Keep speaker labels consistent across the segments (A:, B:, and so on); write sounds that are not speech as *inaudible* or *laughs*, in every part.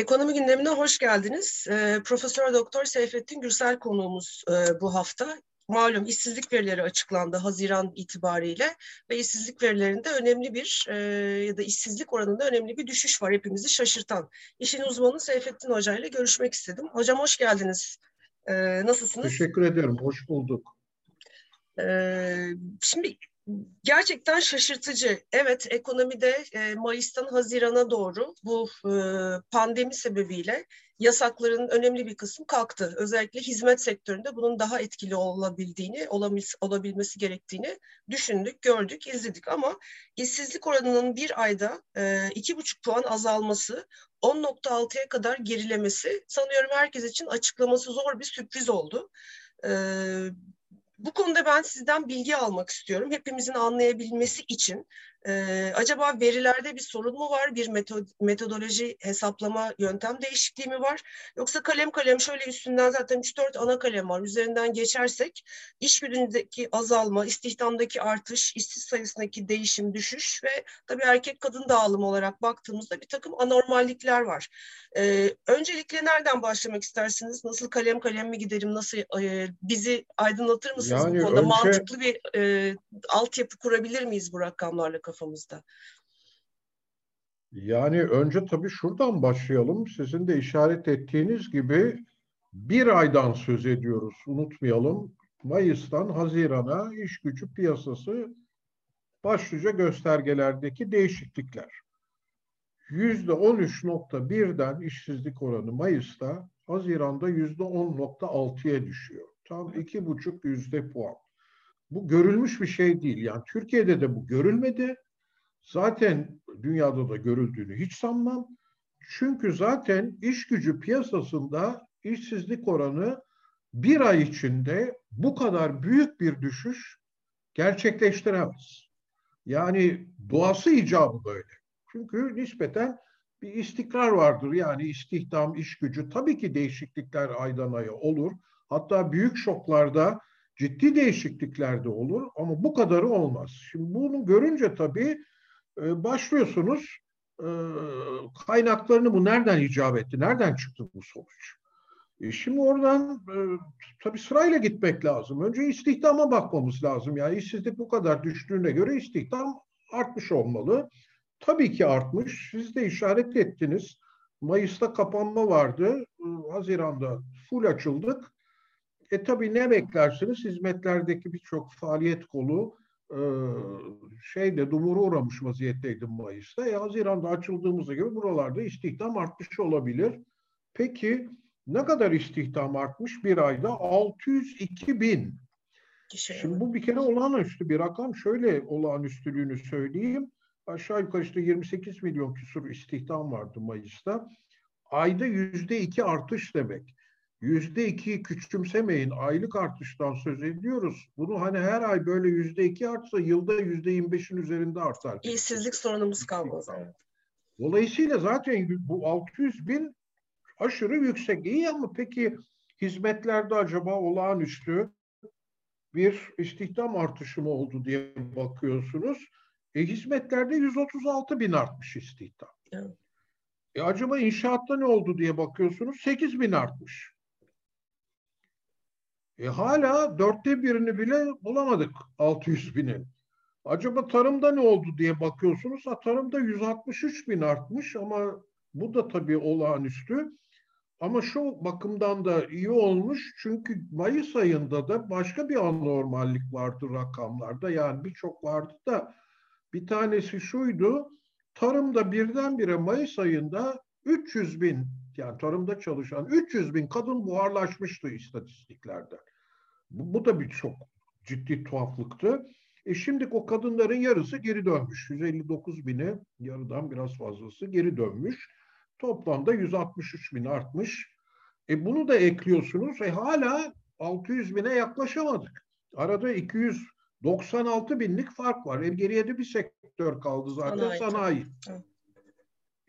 A: Ekonomi gündemine hoş geldiniz. E, Profesör Doktor Seyfettin Gürsel konuğumuz e, bu hafta. Malum işsizlik verileri açıklandı Haziran itibariyle ve işsizlik verilerinde önemli bir e, ya da işsizlik oranında önemli bir düşüş var hepimizi şaşırtan. İşin uzmanı Seyfettin Hoca ile görüşmek istedim. Hocam hoş geldiniz. E, nasılsınız?
B: Teşekkür ederim, hoş bulduk.
A: E, şimdi gerçekten şaşırtıcı. Evet ekonomide e, Mayıs'tan Haziran'a doğru bu e, pandemi sebebiyle yasakların önemli bir kısmı kalktı. Özellikle hizmet sektöründe bunun daha etkili olabildiğini, olabilmesi gerektiğini düşündük, gördük, izledik. Ama işsizlik oranının bir ayda e, iki buçuk puan azalması, 10.6'ya kadar gerilemesi sanıyorum herkes için açıklaması zor bir sürpriz oldu. E, bu konuda ben sizden bilgi almak istiyorum. Hepimizin anlayabilmesi için. Ee, acaba verilerde bir sorun mu var? Bir metod, metodoloji hesaplama yöntem değişikliği mi var? Yoksa kalem kalem şöyle üstünden zaten 3-4 ana kalem var. Üzerinden geçersek iş gücündeki azalma, istihdamdaki artış, işsiz sayısındaki değişim, düşüş ve tabii erkek kadın dağılımı olarak baktığımızda bir takım anormallikler var. Ee, öncelikle nereden başlamak istersiniz? Nasıl kalem kalem mi giderim? Nasıl e, bizi aydınlatır mısınız yani bu konuda? Önce... Mantıklı bir e, altyapı kurabilir miyiz bu rakamlarla kafamızda?
B: Yani önce tabii şuradan başlayalım. Sizin de işaret ettiğiniz gibi bir aydan söz ediyoruz. Unutmayalım. Mayıs'tan Haziran'a iş gücü piyasası başlıca göstergelerdeki değişiklikler. Yüzde 13.1'den işsizlik oranı Mayıs'ta, Haziran'da yüzde 10.6'ya düşüyor. Tam iki buçuk yüzde puan. Bu görülmüş bir şey değil. Yani Türkiye'de de bu görülmedi. Zaten dünyada da görüldüğünü hiç sanmam. Çünkü zaten iş gücü piyasasında işsizlik oranı bir ay içinde bu kadar büyük bir düşüş gerçekleştiremez. Yani doğası icabı böyle. Çünkü nispeten bir istikrar vardır. Yani istihdam, iş gücü tabii ki değişiklikler aydan aya olur. Hatta büyük şoklarda ciddi değişiklikler de olur ama bu kadarı olmaz. Şimdi bunu görünce tabii e, başlıyorsunuz e, kaynaklarını bu nereden icap etti, nereden çıktı bu sonuç? E şimdi oradan e, tabii sırayla gitmek lazım. Önce istihdama bakmamız lazım. Yani işsizlik bu kadar düştüğüne göre istihdam artmış olmalı. Tabii ki artmış. Siz de işaret ettiniz. Mayıs'ta kapanma vardı. Haziran'da full açıldık. E tabii ne beklersiniz? Hizmetlerdeki birçok faaliyet kolu e, şeyde dumura uğramış vaziyetteydi Mayıs'ta. E, Haziran'da açıldığımızda gibi buralarda istihdam artmış olabilir. Peki ne kadar istihdam artmış bir ayda? 602 bin. Şimdi bu bir kere olağanüstü bir rakam. Şöyle olağanüstülüğünü söyleyeyim. Aşağı yukarı işte 28 milyon küsur istihdam vardı Mayıs'ta. Ayda yüzde iki artış demek yüzde iki küçümsemeyin aylık artıştan söz ediyoruz. Bunu hani her ay böyle yüzde iki artsa yılda yüzde yirmi beşin üzerinde artar.
A: İşsizlik sorunumuz kalmaz. Evet.
B: Dolayısıyla zaten bu 600 bin aşırı yüksek. İyi ama peki hizmetlerde acaba olağanüstü bir istihdam artışı mı oldu diye bakıyorsunuz. E, hizmetlerde 136 bin artmış istihdam. Evet. E, acaba inşaatta ne oldu diye bakıyorsunuz 8 bin artmış. E hala dörtte birini bile bulamadık 600 binin. Acaba tarımda ne oldu diye bakıyorsunuz. Ha, tarımda 163 bin artmış ama bu da tabii olağanüstü. Ama şu bakımdan da iyi olmuş çünkü Mayıs ayında da başka bir anormallik vardı rakamlarda. Yani birçok vardı da bir tanesi şuydu. Tarımda birdenbire Mayıs ayında 300 bin yani tarımda çalışan 300 bin kadın buharlaşmıştı istatistiklerde. Bu, bu da bir çok ciddi tuhaflıktı. E şimdi o kadınların yarısı geri dönmüş. 159 bine yarıdan biraz fazlası geri dönmüş. Toplamda 163 bin artmış. E bunu da ekliyorsunuz. E hala 600 bine yaklaşamadık. Arada 296 binlik fark var. E geriye de bir sektör kaldı zaten sanayi. sanayi.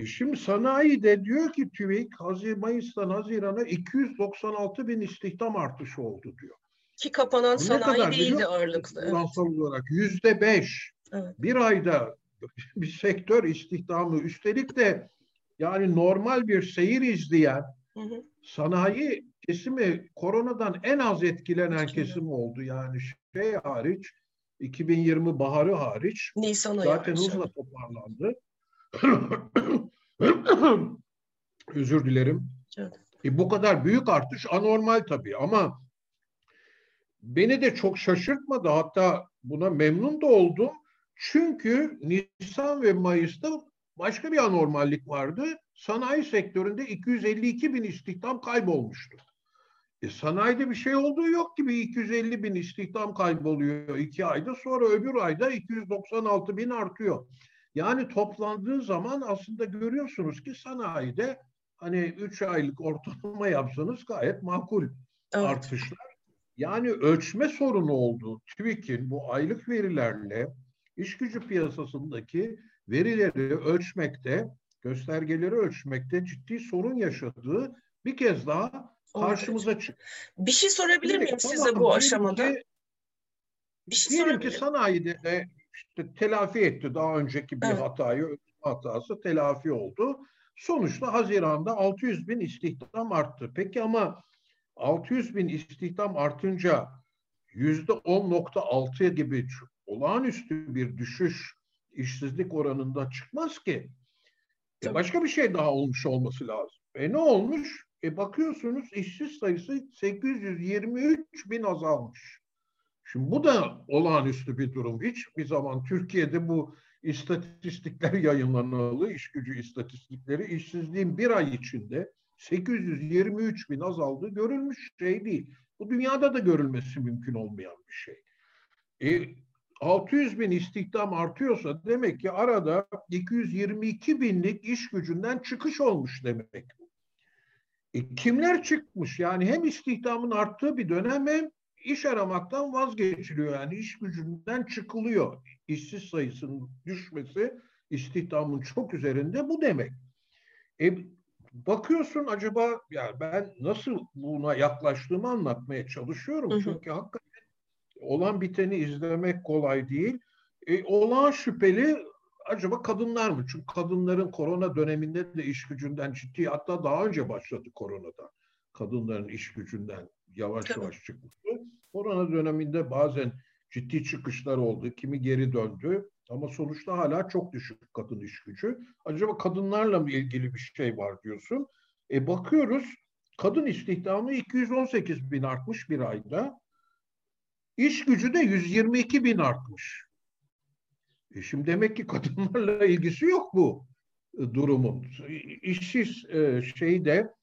B: E şimdi sanayi de diyor ki TÜİK Hazir, Mayıs'tan Haziran'a 296 bin istihdam artışı oldu diyor.
A: Ki kapanan Bu sanayi değildi ağırlıklı.
B: Finansal evet. olarak yüzde beş. Evet. Bir ayda *laughs* bir sektör istihdamı üstelik de yani normal bir seyir izleyen hı hı. sanayi kesimi koronadan en az etkilenen kesim oldu. Yani şey hariç 2020 baharı hariç
A: Nisan ayı
B: zaten hızla toparlandı. *coughs* Özür dilerim. Evet. E, bu kadar büyük artış anormal tabii ama beni de çok şaşırtmadı. Hatta buna memnun da oldum. Çünkü Nisan ve Mayıs'ta başka bir anormallik vardı. Sanayi sektöründe 252 bin istihdam kaybolmuştu. E, sanayide bir şey olduğu yok gibi 250 bin istihdam kayboluyor iki ayda. Sonra öbür ayda 296 bin artıyor. Yani toplandığı zaman aslında görüyorsunuz ki sanayide hani 3 aylık ortalama yapsanız gayet makul evet. artışlar. Yani ölçme sorunu oldu. TÜİK'in bu aylık verilerle iş gücü piyasasındaki verileri ölçmekte, göstergeleri ölçmekte ciddi sorun yaşadığı bir kez daha karşımıza çıktı.
A: Bir şey sorabilir miyim size bu aşamada?
B: Bir şey diyelim ki sanayide de işte telafi etti daha önceki bir evet. hatayı, hatası telafi oldu. Sonuçta Haziran'da 600 bin istihdam arttı. Peki ama 600 bin istihdam artınca yüzde 10.6 gibi olağanüstü bir düşüş işsizlik oranında çıkmaz ki. E başka bir şey daha olmuş olması lazım. E ne olmuş? E bakıyorsunuz işsiz sayısı 823 bin azalmış. Şimdi bu da olağanüstü bir durum. Hiç bir zaman Türkiye'de bu istatistikler *laughs* yayınlanalı, iş gücü istatistikleri işsizliğin bir ay içinde 823 bin azaldığı görülmüş şey değil. Bu dünyada da görülmesi mümkün olmayan bir şey. E, 600 bin istihdam artıyorsa demek ki arada 222 binlik iş gücünden çıkış olmuş demek. E, kimler çıkmış? Yani hem istihdamın arttığı bir dönem hem iş aramaktan vazgeçiliyor. Yani iş gücünden çıkılıyor. İşsiz sayısının düşmesi istihdamın çok üzerinde bu demek. E, bakıyorsun acaba yani ben nasıl buna yaklaştığımı anlatmaya çalışıyorum. Hı hı. Çünkü hakikaten olan biteni izlemek kolay değil. E, olan şüpheli acaba kadınlar mı? Çünkü kadınların korona döneminde de iş gücünden ciddi hatta daha önce başladı koronada. Kadınların iş gücünden yavaş yavaş çıkmıştı. Korona döneminde bazen ciddi çıkışlar oldu. Kimi geri döndü. Ama sonuçta hala çok düşük kadın iş gücü. Acaba kadınlarla mı ilgili bir şey var diyorsun. E bakıyoruz kadın istihdamı 218 bin artmış bir ayda. İş gücü de 122 bin artmış. E şimdi demek ki kadınlarla *laughs* ilgisi yok bu e, durumun. İşsiz e, şeyde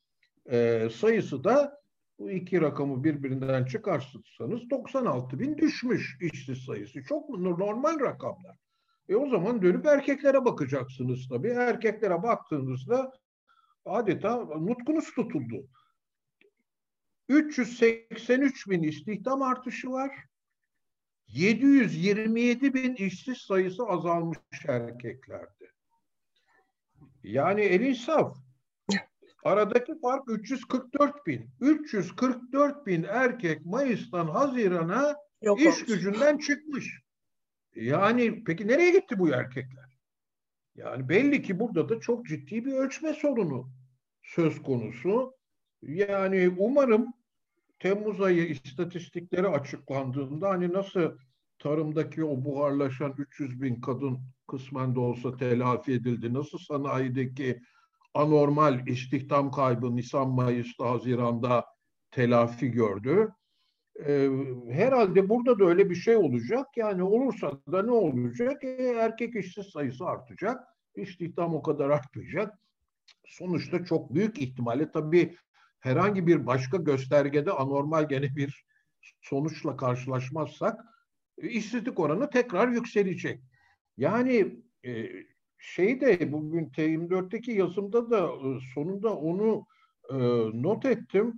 B: e, sayısı da bu iki rakamı birbirinden çıkarsanız 96 bin düşmüş işsiz sayısı. Çok normal rakamlar. E o zaman dönüp erkeklere bakacaksınız tabii. Erkeklere baktığınızda adeta nutkunuz tutuldu. 383 bin istihdam artışı var. 727 bin işsiz sayısı azalmış erkeklerde. Yani el insaf. Aradaki fark 344 bin. 344 bin erkek Mayıs'tan Haziran'a Yok iş olmuş. gücünden çıkmış. Yani peki nereye gitti bu erkekler? Yani belli ki burada da çok ciddi bir ölçme sorunu söz konusu. Yani umarım Temmuz ayı istatistikleri açıklandığında hani nasıl tarımdaki o buharlaşan 300 bin kadın kısmen de olsa telafi edildi. Nasıl sanayideki anormal istihdam kaybı Nisan, Mayıs'ta, Haziran'da telafi gördü. Ee, herhalde burada da öyle bir şey olacak. Yani olursa da ne olacak? E, erkek işsiz sayısı artacak. İstihdam o kadar artmayacak. Sonuçta çok büyük ihtimalle tabii herhangi bir başka göstergede anormal gene bir sonuçla karşılaşmazsak e, işsizlik oranı tekrar yükselecek. Yani e, şey de bugün T24'teki yazımda da e, sonunda onu e, not ettim.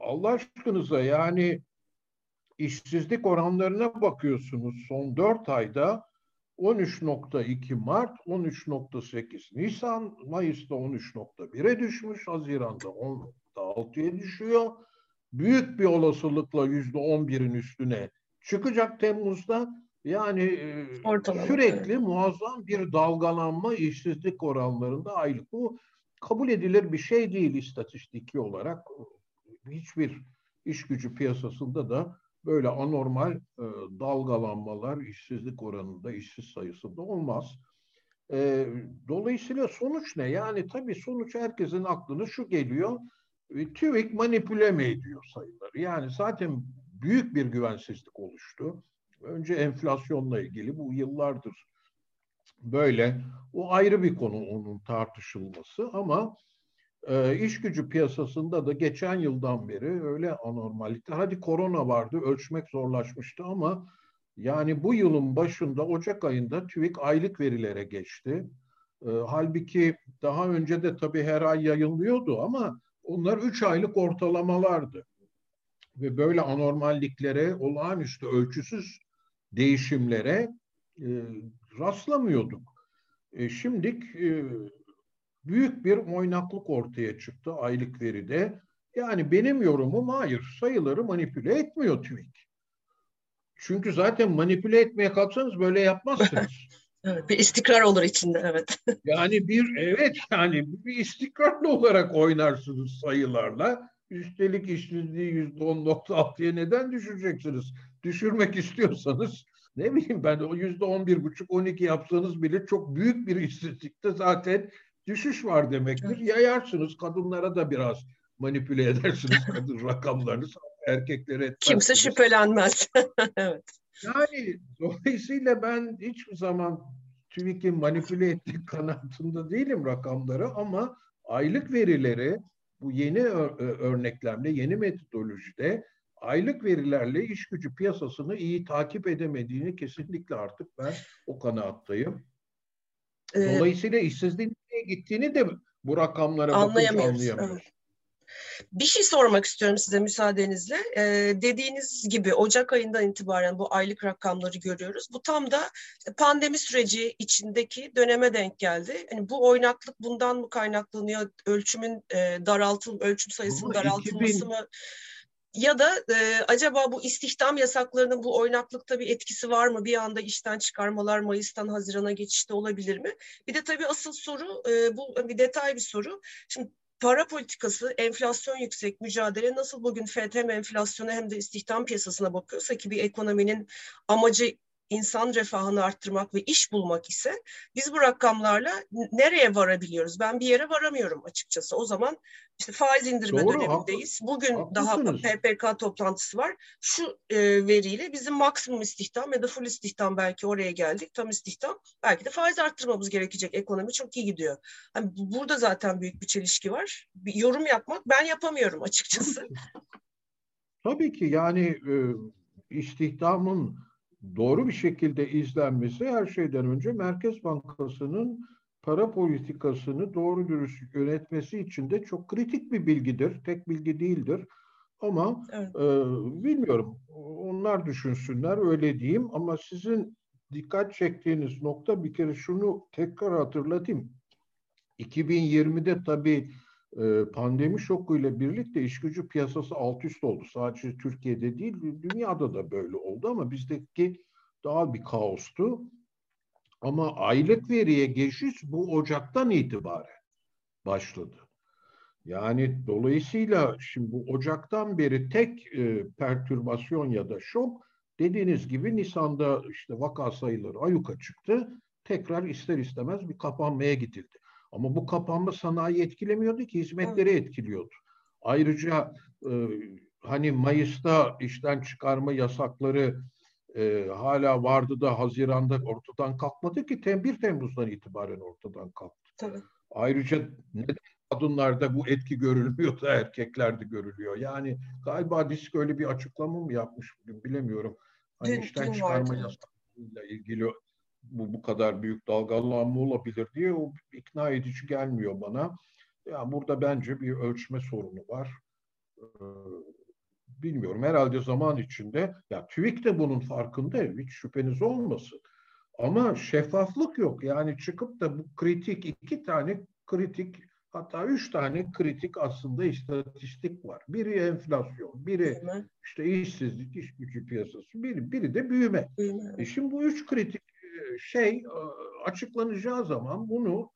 B: Allah aşkınıza yani işsizlik oranlarına bakıyorsunuz son 4 ayda 13.2 Mart, 13.8 Nisan, Mayıs'ta 13.1'e düşmüş, Haziran'da 10.6'ya düşüyor. Büyük bir olasılıkla %11'in üstüne çıkacak Temmuz'da. Yani e, Ortalama, sürekli evet. muazzam bir dalgalanma işsizlik oranlarında aylık. Bu kabul edilir bir şey değil istatistiki olarak. Hiçbir iş gücü piyasasında da böyle anormal e, dalgalanmalar işsizlik oranında, işsiz sayısında olmaz. E, dolayısıyla sonuç ne? Yani tabii sonuç herkesin aklına şu geliyor. E, TÜİK manipüle mi ediyor sayıları? Yani zaten büyük bir güvensizlik oluştu. Önce enflasyonla ilgili bu yıllardır böyle. O ayrı bir konu onun tartışılması ama e, iş gücü piyasasında da geçen yıldan beri öyle anormallikler. Hadi korona vardı, ölçmek zorlaşmıştı ama yani bu yılın başında Ocak ayında TÜİK aylık verilere geçti. E, halbuki daha önce de tabii her ay yayınlıyordu ama onlar üç aylık ortalamalardı. Ve böyle anormalliklere, olağanüstü ölçüsüz değişimlere e, rastlamıyorduk. E, şimdi e, büyük bir oynaklık ortaya çıktı aylık veride. Yani benim yorumum hayır, sayıları manipüle etmiyor TÜİK. Çünkü zaten manipüle etmeye kalksanız böyle yapmazsınız. *laughs*
A: evet, bir istikrar olur içinde evet. *laughs*
B: yani bir evet yani bir istikrarlı olarak oynarsınız sayılarla. Üstelik işsizliği yüzde on nokta altıya neden düşüreceksiniz? Düşürmek *laughs* istiyorsanız ne bileyim ben o yüzde on bir buçuk on iki yapsanız bile çok büyük bir işsizlikte zaten düşüş var demektir. Yayarsınız kadınlara da biraz manipüle edersiniz *laughs* kadın rakamlarını erkeklere etmezsiniz.
A: Kimse şüphelenmez. *laughs* evet.
B: Yani dolayısıyla ben hiçbir zaman TÜİK'in manipüle ettiği kanaatinde değilim rakamları ama aylık verileri bu yeni örneklemle, yeni metodolojide aylık verilerle iş gücü piyasasını iyi takip edemediğini kesinlikle artık ben o kanaattayım. Ee, Dolayısıyla işsizliğin nereye gittiğini de bu rakamlara anlayamıyoruz. anlayamıyoruz. Evet.
A: Bir şey sormak istiyorum size müsaadenizle. Ee, dediğiniz gibi Ocak ayından itibaren bu aylık rakamları görüyoruz. Bu tam da pandemi süreci içindeki döneme denk geldi. Yani bu oynaklık bundan mı kaynaklanıyor? Ölçümün e, daraltıl, ölçüm sayısının daraltılması 2000... mı? Ya da e, acaba bu istihdam yasaklarının bu oynaklıkta bir etkisi var mı? Bir anda işten çıkarmalar Mayıs'tan Haziran'a geçişte olabilir mi? Bir de tabii asıl soru e, bu bir detay bir soru. Şimdi para politikası, enflasyon yüksek mücadele nasıl bugün FED hem enflasyona hem de istihdam piyasasına bakıyorsa ki bir ekonominin amacı insan refahını arttırmak ve iş bulmak ise biz bu rakamlarla nereye varabiliyoruz? Ben bir yere varamıyorum açıkçası. O zaman işte faiz indirme Doğru, dönemindeyiz. Bugün haklısınız. daha PPK toplantısı var. Şu e, veriyle bizim maksimum istihdam ya da full istihdam belki oraya geldik. Tam istihdam. Belki de faiz arttırmamız gerekecek. Ekonomi çok iyi gidiyor. Hani burada zaten büyük bir çelişki var. Bir yorum yapmak ben yapamıyorum açıkçası.
B: Tabii ki yani e, istihdamın doğru bir şekilde izlenmesi her şeyden önce Merkez Bankası'nın para politikasını doğru dürüst yönetmesi için de çok kritik bir bilgidir. Tek bilgi değildir. Ama evet. e, bilmiyorum onlar düşünsünler öyle diyeyim ama sizin dikkat çektiğiniz nokta bir kere şunu tekrar hatırlatayım. 2020'de tabii pandemi şokuyla birlikte iş gücü piyasası alt üst oldu. Sadece Türkiye'de değil, dünyada da böyle oldu ama bizdeki daha bir kaostu. Ama aylık veriye geçiş bu Ocak'tan itibaren başladı. Yani dolayısıyla şimdi bu Ocak'tan beri tek e, pertürbasyon ya da şok dediğiniz gibi Nisan'da işte vaka sayıları ayuka çıktı. Tekrar ister istemez bir kapanmaya gidildi. Ama bu kapanma sanayi etkilemiyordu ki hizmetleri etkiliyordu. Ayrıca e, hani Mayıs'ta işten çıkarma yasakları e, hala vardı da Haziran'da ortadan kalkmadı ki tem 1 Temmuz'dan itibaren ortadan kalktı. Tabii. Ayrıca neden kadınlarda bu etki görülmüyor da erkeklerde görülüyor? Yani galiba disk öyle bir açıklama mı yapmış bilemiyorum. Hani dün, işten dün çıkarma yasaklarıyla ilgili bu bu kadar büyük dalgalanma olabilir diye o ikna edici gelmiyor bana. Ya burada bence bir ölçme sorunu var. Ee, bilmiyorum herhalde zaman içinde ya TÜİK de bunun farkında hiç şüpheniz olmasın. Ama şeffaflık yok. Yani çıkıp da bu kritik iki tane kritik hatta üç tane kritik aslında istatistik var. Biri enflasyon, biri işte işsizlik, iş gücü piyasası, biri, biri de büyüme. büyüme. E şimdi bu üç kritik şey açıklanacağı zaman bunu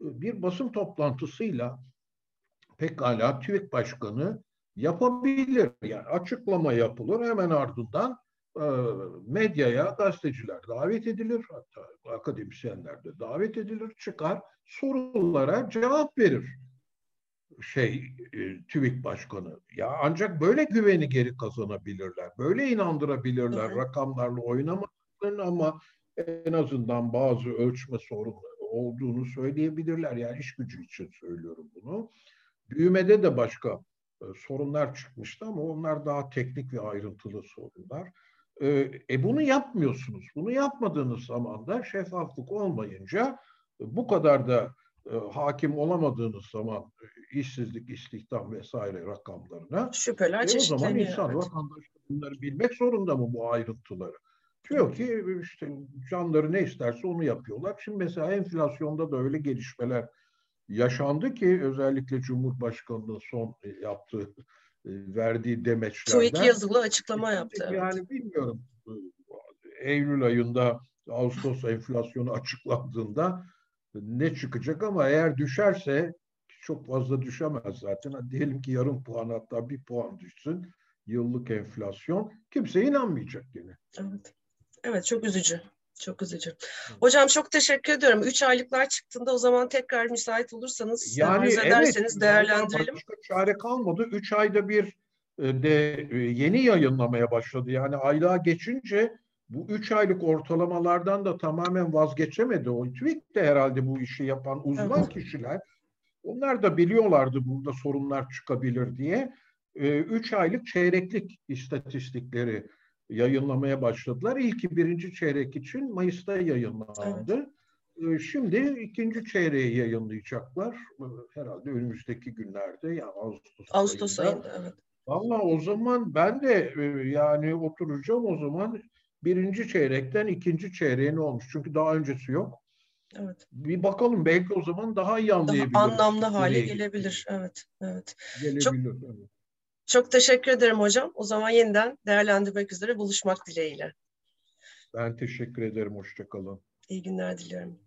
B: bir basın toplantısıyla pekala TÜİK Başkanı yapabilir. Yani açıklama yapılır hemen ardından e, medyaya gazeteciler davet edilir. Hatta akademisyenler de davet edilir. Çıkar sorulara cevap verir şey e, TÜİK Başkanı. Ya ancak böyle güveni geri kazanabilirler. Böyle inandırabilirler rakamlarla oynamaklarını ama en azından bazı ölçme sorunları olduğunu söyleyebilirler. Yani iş gücü için söylüyorum bunu. Büyümede de başka e, sorunlar çıkmıştı ama onlar daha teknik ve ayrıntılı sorunlar. E, e bunu yapmıyorsunuz. Bunu yapmadığınız zaman da şeffaflık olmayınca e, bu kadar da hakim olamadığınız zaman işsizlik, istihdam vesaire rakamlarına
A: şüpheler e, o zaman
B: insan, evet. vatandaş bunları bilmek zorunda mı bu ayrıntıları? Diyor ki işte canları ne isterse onu yapıyorlar. Şimdi mesela enflasyonda da öyle gelişmeler yaşandı ki özellikle Cumhurbaşkanı'nın son yaptığı verdiği demeçlerden.
A: TÜİK yazılı açıklama yaptı.
B: Yani evet. bilmiyorum Eylül ayında Ağustos enflasyonu açıklandığında ne çıkacak ama eğer düşerse çok fazla düşemez zaten. Diyelim ki yarım puan hatta bir puan düşsün yıllık enflasyon kimse inanmayacak yine.
A: Evet. Evet çok üzücü. Çok üzücü. Hocam çok teşekkür ediyorum. Üç aylıklar çıktığında o zaman tekrar müsait olursanız yani, ederseniz evet, değerlendirelim.
B: Başka çare kalmadı. Üç ayda bir e, de e, yeni yayınlamaya başladı. Yani aylığa geçince bu üç aylık ortalamalardan da tamamen vazgeçemedi. O TÜİK de herhalde bu işi yapan uzman evet. kişiler. Onlar da biliyorlardı burada sorunlar çıkabilir diye. E, üç aylık çeyreklik istatistikleri yayınlamaya başladılar. İlki birinci çeyrek için Mayıs'ta yayınlandı. Evet. Şimdi ikinci çeyreği yayınlayacaklar. Herhalde önümüzdeki günlerde yani Ağustos,
A: Ağustos ayında. ayında evet.
B: Valla o zaman ben de yani oturacağım o zaman birinci çeyrekten ikinci çeyreğe ne olmuş? Çünkü daha öncesi yok.
A: Evet.
B: Bir bakalım belki o zaman daha iyi anlayabiliriz.
A: Daha anlamlı hale gelebilir. Evet. Evet.
B: Gelebilir.
A: Çok,
B: evet.
A: Çok teşekkür ederim hocam. O zaman yeniden değerlendirmek üzere buluşmak dileğiyle.
B: Ben teşekkür ederim. Hoşçakalın.
A: İyi günler diliyorum.